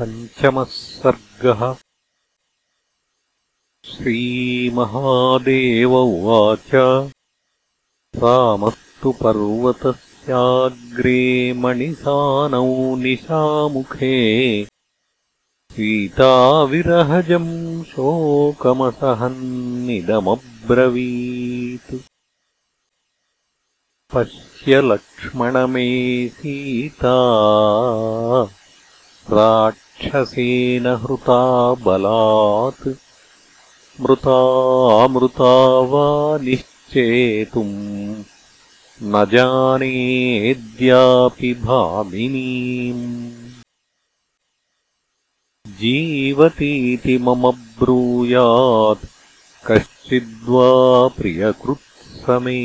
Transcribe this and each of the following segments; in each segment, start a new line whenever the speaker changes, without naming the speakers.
पञ्चमः सर्गः श्रीमहादेव उवाच। रामस्तु पर्वतस्याग्रे मणिसानौ निशामुखे। सीताविरहजम् शोकमसहन्निदमब्रवीत्। पश्य लक्ष्मणमे सीता राक्षसेन हृता बलात् मृतामृता वा निश्चेतुम् न जानेऽद्यापि भामिनीम्। जीवतीति मम ब्रूयात् कश्चिद्वा प्रियकृत्समे।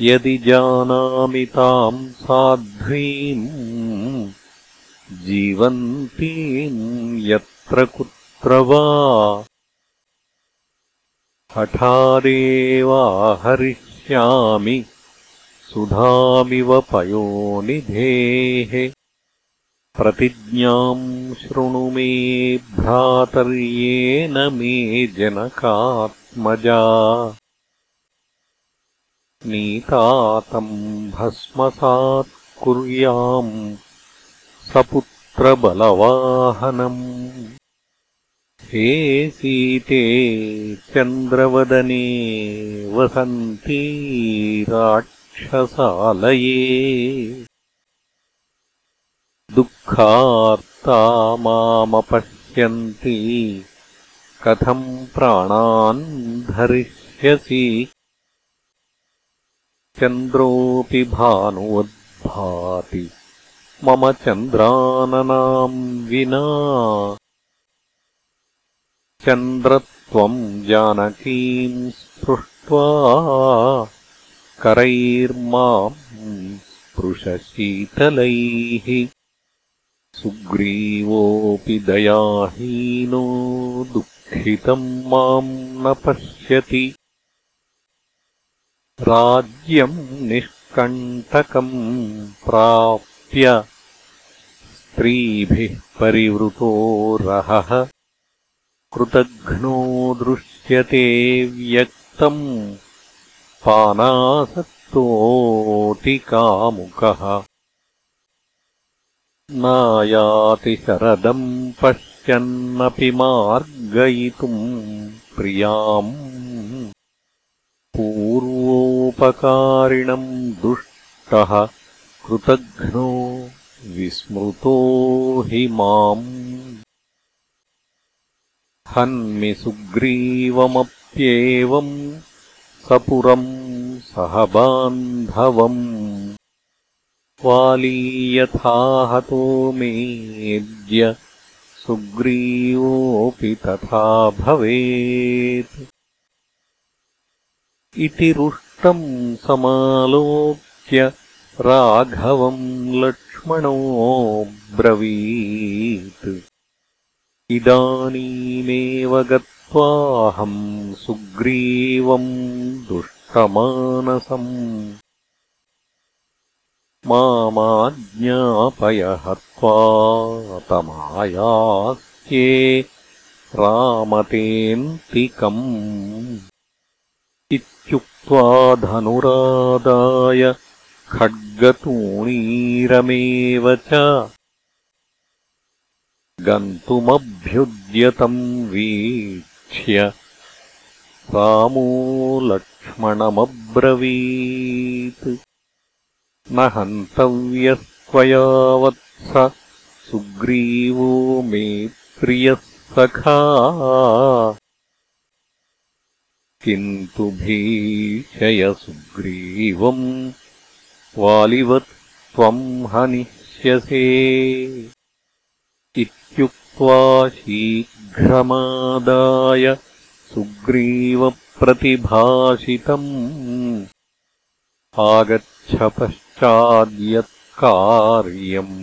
यदि जानामि ताम् साध्वीम् जीवन्तीम् यत्र कुत्र वा हठादेवाहरिष्यामि सुधामिव पयोनिधेः। प्रतिज्ञाम् शृणु मे भ्रातर्येण मे जनकात्मजा। नीतातम् भस्मसात् कुर्याम् सपुत्रबलवाहनम्। हे सीते चन्द्रवदने वसन्ती राक्षसालये। दुःखार्ता मामपश्यन्ति कथम् प्राणान् धरिष्यसि। चन्द्रोऽपि भानुवद्भाति मम चन्द्राननाम् विना। चन्द्रत्वम् जानकीम् स्पृष्ट्वा करैर्माम् स्पृशशीतलैः सुग्रीवोऽपि दयाहीनो दुःखितम् माम् न पश्यति। राज्यम् निष्कण्टकम् प्राप्य स्त्रीभिः परिवृतो रहः। कृतघ्नो दृश्यते व्यक्तम् पानासक्तोऽतिकामुकः। नायाति शरदम् पश्यन्नपि मार्गयितुम् प्रियाम्। पूर्वोपकारिणम् दुष्टः। कृतघ्नो विस्मृतो हि माम्। हन्मि सुग्रीवमप्येवम् सपुरम् सह बान्धवम्। वालीयथाहतो मेद्य सुग्रीवोऽपि तथा भवेत्। इति रुष्टम् समालोक्य राघवम् लक्ष्मणोऽब्रवीत् इदानीमेव गत्वाहम् सुग्रीवम् दुष्टमानसम्। मामाज्ञापय हत्वा तमायास्ये रामतेऽन्तिकम् इत्युक्त्वा धनुरादाय खड्गतूणीरमेव च। गन्तुमभ्युद्यतम् वीक्ष्य। रामो लक्ष्मणमब्रवीत् न हन्तव्यस्त्वया वत्स सुग्रीवो मे प्रियः सखा। किन्तु भीषय सुग्रीवम् वालिवत् त्वम् हनिष्यसे इत्युक्त्वा शीघ्रमादाय सुग्रीवप्रतिभाषितम् आगच्छ पश्चाद्यत्कार्यम्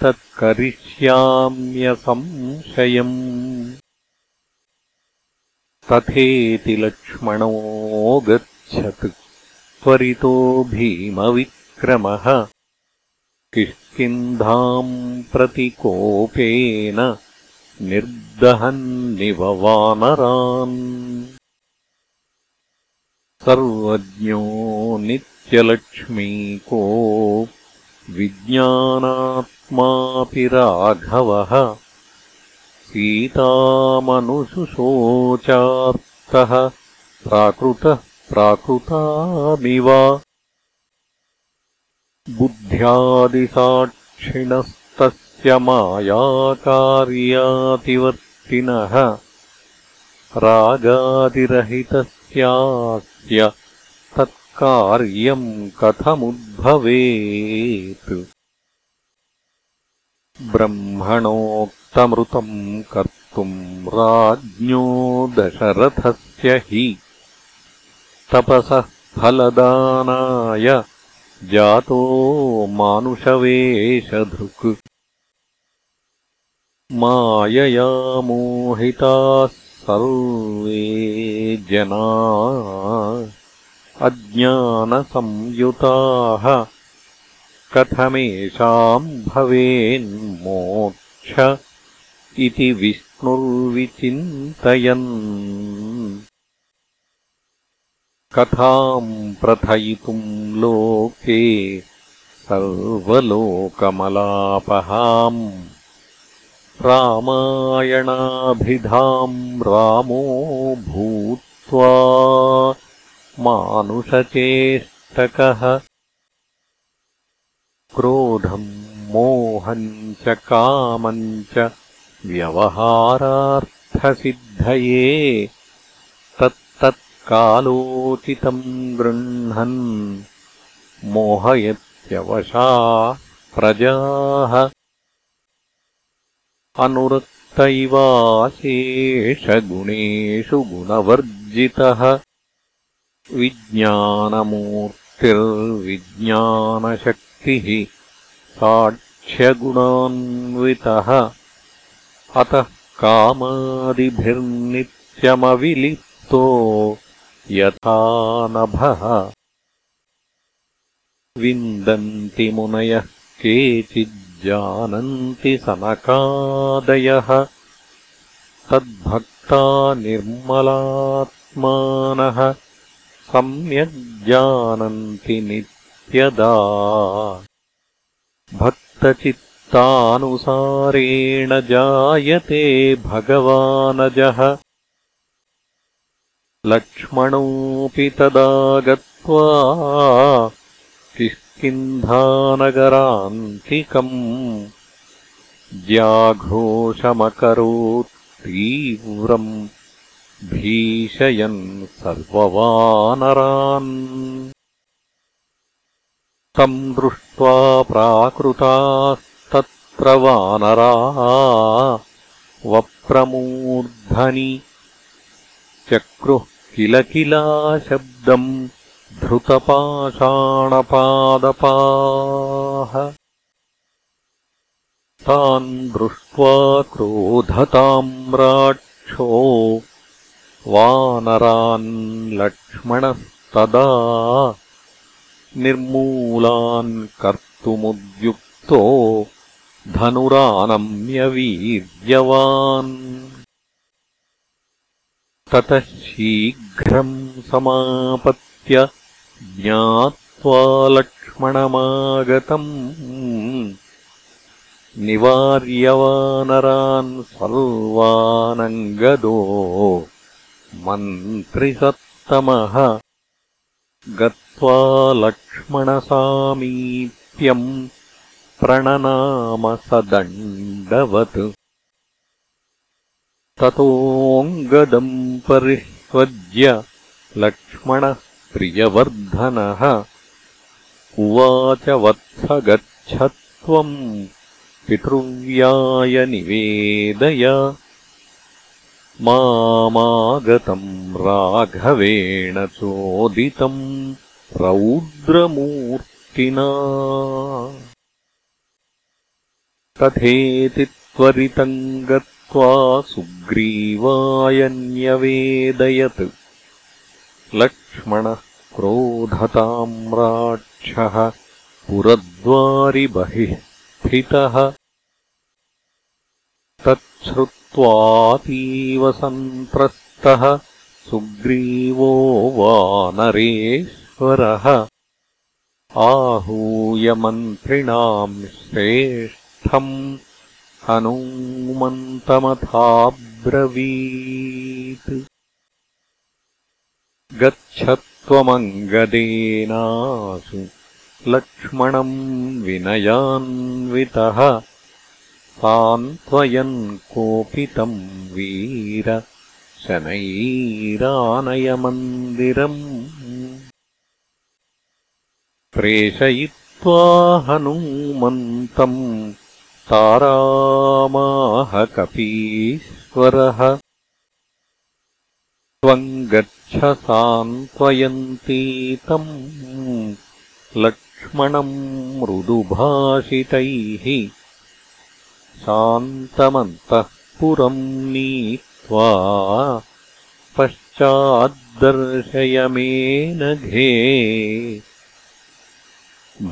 तत्करिष्याम्यसंशयम् तथेति लक्ष्मणो गच्छत् त्वरितो भीमविक्रमः। किष्किन्धाम् प्रति कोपेन निर्दहन्निव वानरान्। सर्वज्ञो नित्यलक्ष्मीको विज्ञानात्मापि राघवः सीतामनुशुशोचार्तः प्राकृतः प्राकृतामिव बुद्ध्यादिसाक्षिणस्तस्य मायाकार्यातिवर्तिनः। रागादिरहितस्यास्य तत्कार्यम् कथमुद्भवेत्। ब्रह्मणोक्तमृतम् कर्तुम् राज्ञो दशरथस्य हि तपसः फलदानाय जातो मानुषवेषधृक् मायया मोहिताः सर्वे जना अज्ञानसंयुताः। कथमेषाम् भवेन्मोक्ष इति विष्णुर्विचिन्तयन् कथाम् प्रथयितुम् लोके सर्वलोकमलापहाम् रामायणाभिधाम् रामो भूत्वा मानुषचेष्टकः क्रोधम् मोहम् च कामम् च व्यवहारार्थसिद्धये तत्तत्कालोचितम् गृह्णन् मोहयत्यवशा प्रजाः। अनुरक्त इवाशेषगुणेषु गुणवर्जितः। विज्ञानमूर्तिर्विज्ञानशक्तिः साक्ष्यगुणान्वितः। अतः कामादिभिर्नित्यमविलिप्तो यथा नभः। विन्दन्ति मुनयः केचिज्जानन्ति सनकादयः। तद्भक्ता निर्मलात्मानः सम्यग्जानन्ति नित्यदा। भक्तचित्तानुसारेण जायते भगवानजः लक्ष्मणोऽपि तदा गत्वा किष्किन्धानगरान्तिकम् ज्याघोषमकरोत् तीव्रम् भीषयन् सर्ववानरान्। तम् दृष्ट्वा प्राकृतास्तत्र वानराः वप्रमूर्धनि चक्रुः किल किला धृतपाषाणपादपाः। तान् दृष्ट्वा क्रोधताम्राक्षो वानरान् लक्ष्मणस्तदा निर्मूलान् कर्तुमुद्युक्तो धनुरानम्यवीर्यवान् ततः शीघ्रम् समापत्य ज्ञात्वा लक्ष्मणमागतम्। निवार्यवानरान् सर्वानङ्गदो मन्त्रिसत्तमः। गत्वा लक्ष्मणसामीप्यम् प्रणनाम स दण्डवत् ततोऽङ्गदम् परिष्वज्य लक्ष्मणः प्रियवर्धनः। उवाच वत्स गच्छ त्वम् पितृव्याय निवेदय। मामागतम् राघवेण चोदितम् रौद्रमूर्तिना। तथेति त्वरितम् गत्वा सुग्रीवाय न्यवेदयत् लक्ष्मणः क्रोधताम्राक्षः पुरद्वारि बहिः स्थितः। तच्छ्रुत्वातीव सन्त्रस्तः सुग्रीवो वानरेश्वरः आहूय मन्त्रिणाम् श्रेष्ठम् हनूमन्तमथाब्रवीत्। गच्छत्वमङ्गदेनासु लक्ष्मणम् विनयान्वितः। सान्त्वयन् कोपितम् वीर शनैरानयमन्दिरम्। प्रेषयित्वा हनूमन्तम् तारामाहकपीश्वरः त्वम् गच्छ सान्त्वयन्तीतम् लक्ष्मणम् मृदुभाषितैः शान्तमन्तः पुरम् नीत्वा पश्चाद्दर्शयमेनघे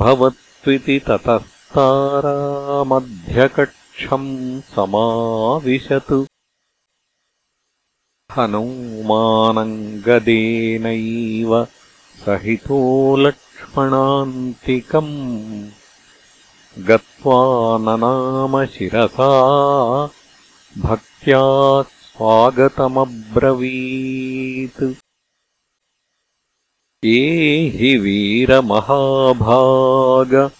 भवत्विति ततः तारामध्यकक्षम् समाविशतु। हनूमानङ्गदेनैव सहितो लक्ष्मणान्तिकम्। गत्वा ननामशिरसा भक्त्या स्वागतमब्रवीत्। ए हि वीरमहाभाग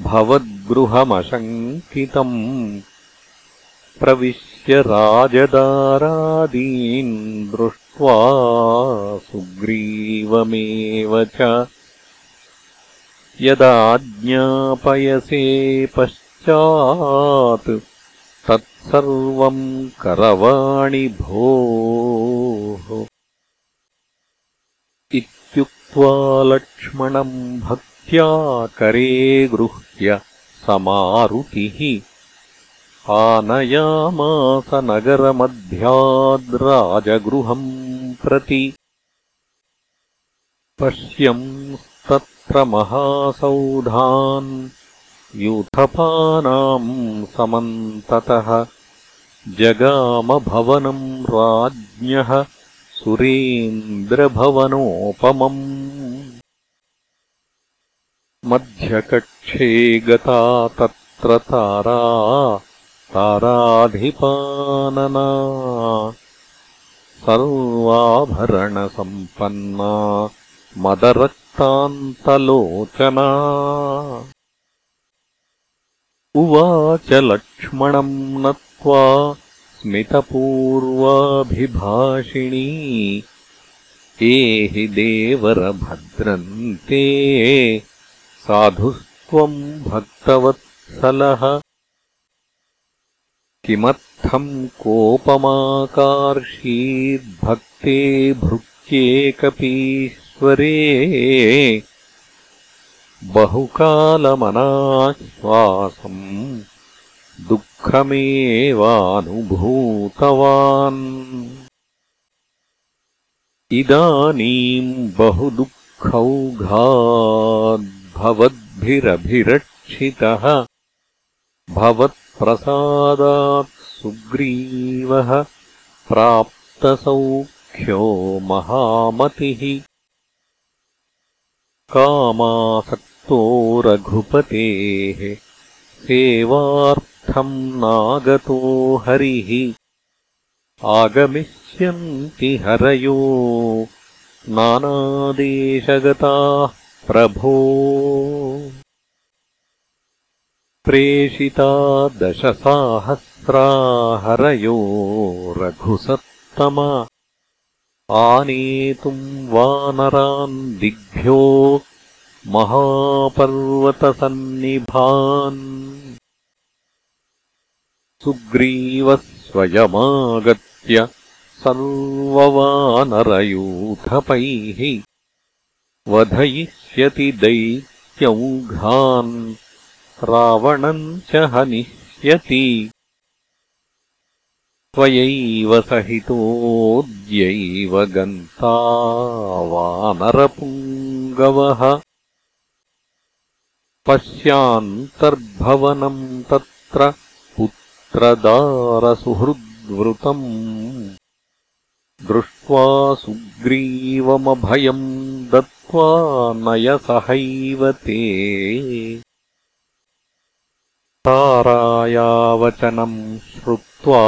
भवद्गृहमशङ्कितम् प्रविश्य राजदारादीन् दृष्ट्वा सुग्रीवमेव च यदाज्ञापयसे पश्चात् तत्सर्वम् करवाणि भोः इत्युक्त्वा लक्ष्मणम् भक्त्या करे गृह्य समारुतिः। आनयामास नगरमध्याद्राजगृहम् प्रति। पश्यंस्तत्र महासौधान् यूथपानाम् समन्ततः। जगामभवनम् राज्ञः सुरेन्द्रभवनोपमम् मध्यकक्षे गता तत्र तारा ताराधिपानना सर्वाभरणसम्पन्ना मदरक्तान्तलोचना। उवाच लक्ष्मणम् नत्वा स्मितपूर्वाभिभाषिणी एहि देवरभद्रन्ते साधुस्त्वम् भक्तवत्सलः। किमर्थम् कोपमाकार्षीद्भक्ते भृत्येकपीश्वरे? बहुकालमनाश्वासम् दुःखमेवानुभूतवान्। इदानीम् बहुदुःखौघाद्भवद्भिरभिरक्षितः भवत्प्रसादात् सुग्रीवः प्राप्तसौख्यो महामतिः। कामासक्तो रघुपतेः सेवार्थम् नागतो हरिः। आगमिष्यन्ति हरयो नानादेशगताः प्रभो। प्रेषिता दशसाहस्रा हरयो रघुसत्तम आनेतुम् वानरान् दिग्भ्यो महापर्वतसन्निभान्। सुग्रीवः स्वयमागत्य सर्ववानरयूथपैः वधयिष्यति दैत्यौघान् रावणम् च हनिष्यति। त्वयैव सहितोऽद्यैव गन्ता वानरपुङ्गवः। पश्यान्तर्भवनम् तत्र पुत्रदारसुहृद्वृतम् दृष्ट्वा सुग्रीवमभयम् दत्त्वा नयसहैव ते। तारायावचनम् श्रुत्वा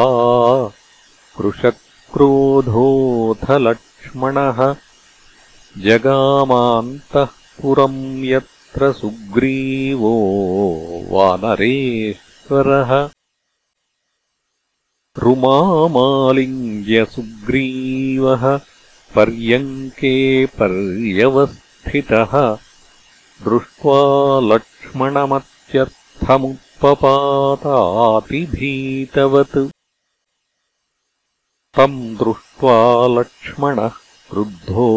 कृशक्रोधोऽथ लक्ष्मणः जगामान्तः पुरम् यत्र सुग्रीवो वानरेश्वरः रुमामालिङ्ग्यसुग्रीवः पर्यङ्के पर्यवस्थितः दृष्ट्वा लक्ष्मणमत्यर्थमुपपातातिभीतवत् तम् दृष्ट्वा लक्ष्मणः क्रुद्धो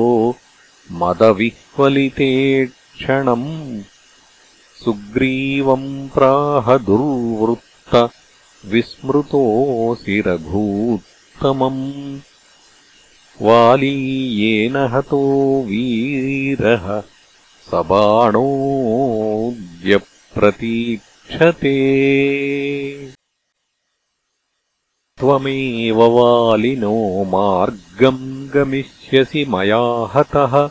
मदविह्वलिते क्षणम् सुग्रीवम् प्राहदुर्वृत्त विस्मृतोऽसि रघूत्तमम्। वाली येन हतो वीरः स बाणोऽद्यप्रतीक्षते त्वमेव वालिनो मार्गम् गमिष्यसि मया हतः।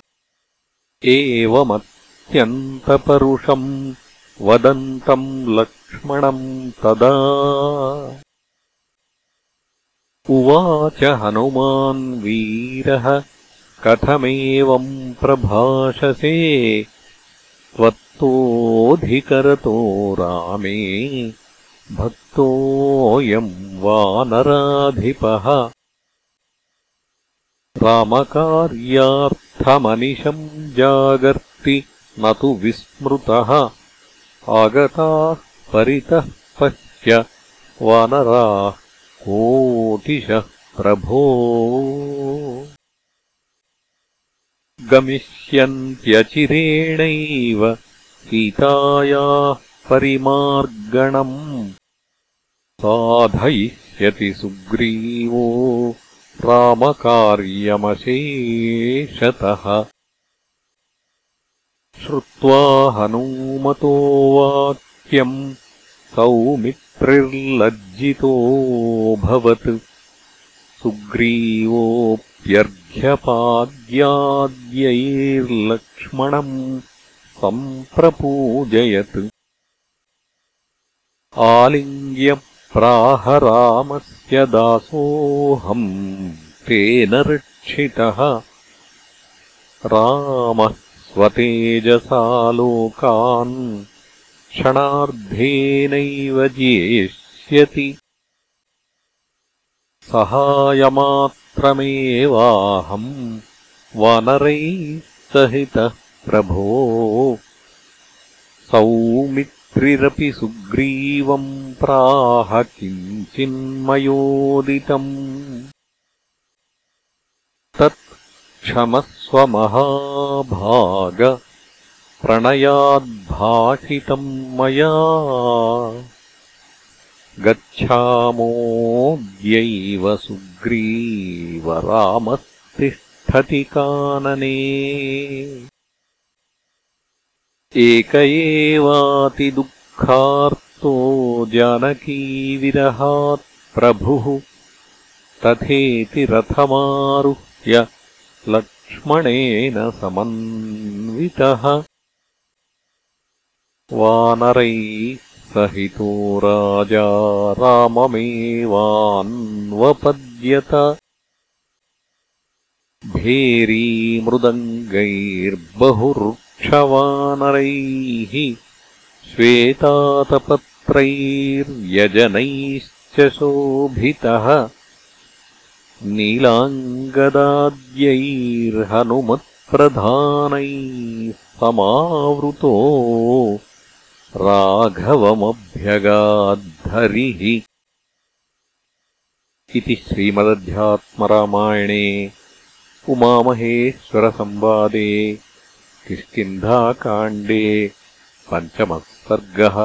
एवमत्यन्तपरुषम् वदन्तम् लक्ष्मणम् तदा। उवाच हनुमान् वीरः कथमेवम् प्रभाषसे त्वत्तोऽधिकरतो रामे भक्तोऽयम् वानराधिपः रामकार्यार्थमनिशम् जागर्ति न तु विस्मृतः आगताः परितः पश्य वानराः कोटिशः प्रभो गमिष्यन्त्यचिरेणैव सीतायाः परिमार्गणम् साधयिष्यति सुग्रीवो रामकार्यमशेषतः श्रुत्वा हनूमतो वाक्यम् सौमित्रिर्लज्जितोऽभवत् सुग्रीवोऽप्यर्घ्यपाद्याद्यैर्लक्ष्मणम् सम्प्रपूजयत्। आलिङ्ग्यप्राहरामस्य दासोऽहम् तेन रक्षितः। रामः स्वतेजसा लोकान् क्षणार्धेनैव जेष्यति सहायमात्रमेवाहम् वानरैः सहितः प्रभो। सौमित्रिरपि सुग्रीवम् प्राह किञ्चिन्मयोदितम् क्षमस्वमहाभाग। प्रणयाद्भाषितम् मया। गच्छामोऽद्यैव सुग्रीवरामस्तिष्ठति कानने। एक एवातिदुःखार्तो जानकीविरहात् प्रभुः। तथेति रथमारुह्य लक्ष्मणेन समन्वितः। वानरैः सहितो राजा राममेवान्वपद्यत। भेरीमृदङ्गैर्बहुरुक्षवानरैः श्वेतातपत्रैर्यजनैश्च शोभितः नीलाङ्गदाद्यैर्हनुमत्प्रधानैः समावृतो राघवमभ्यगाद्धरिः इति श्रीमदध्यात्मरामायणे उमामहेश्वरसंवादे किष्किन्धाकाण्डे पञ्चमः सर्गः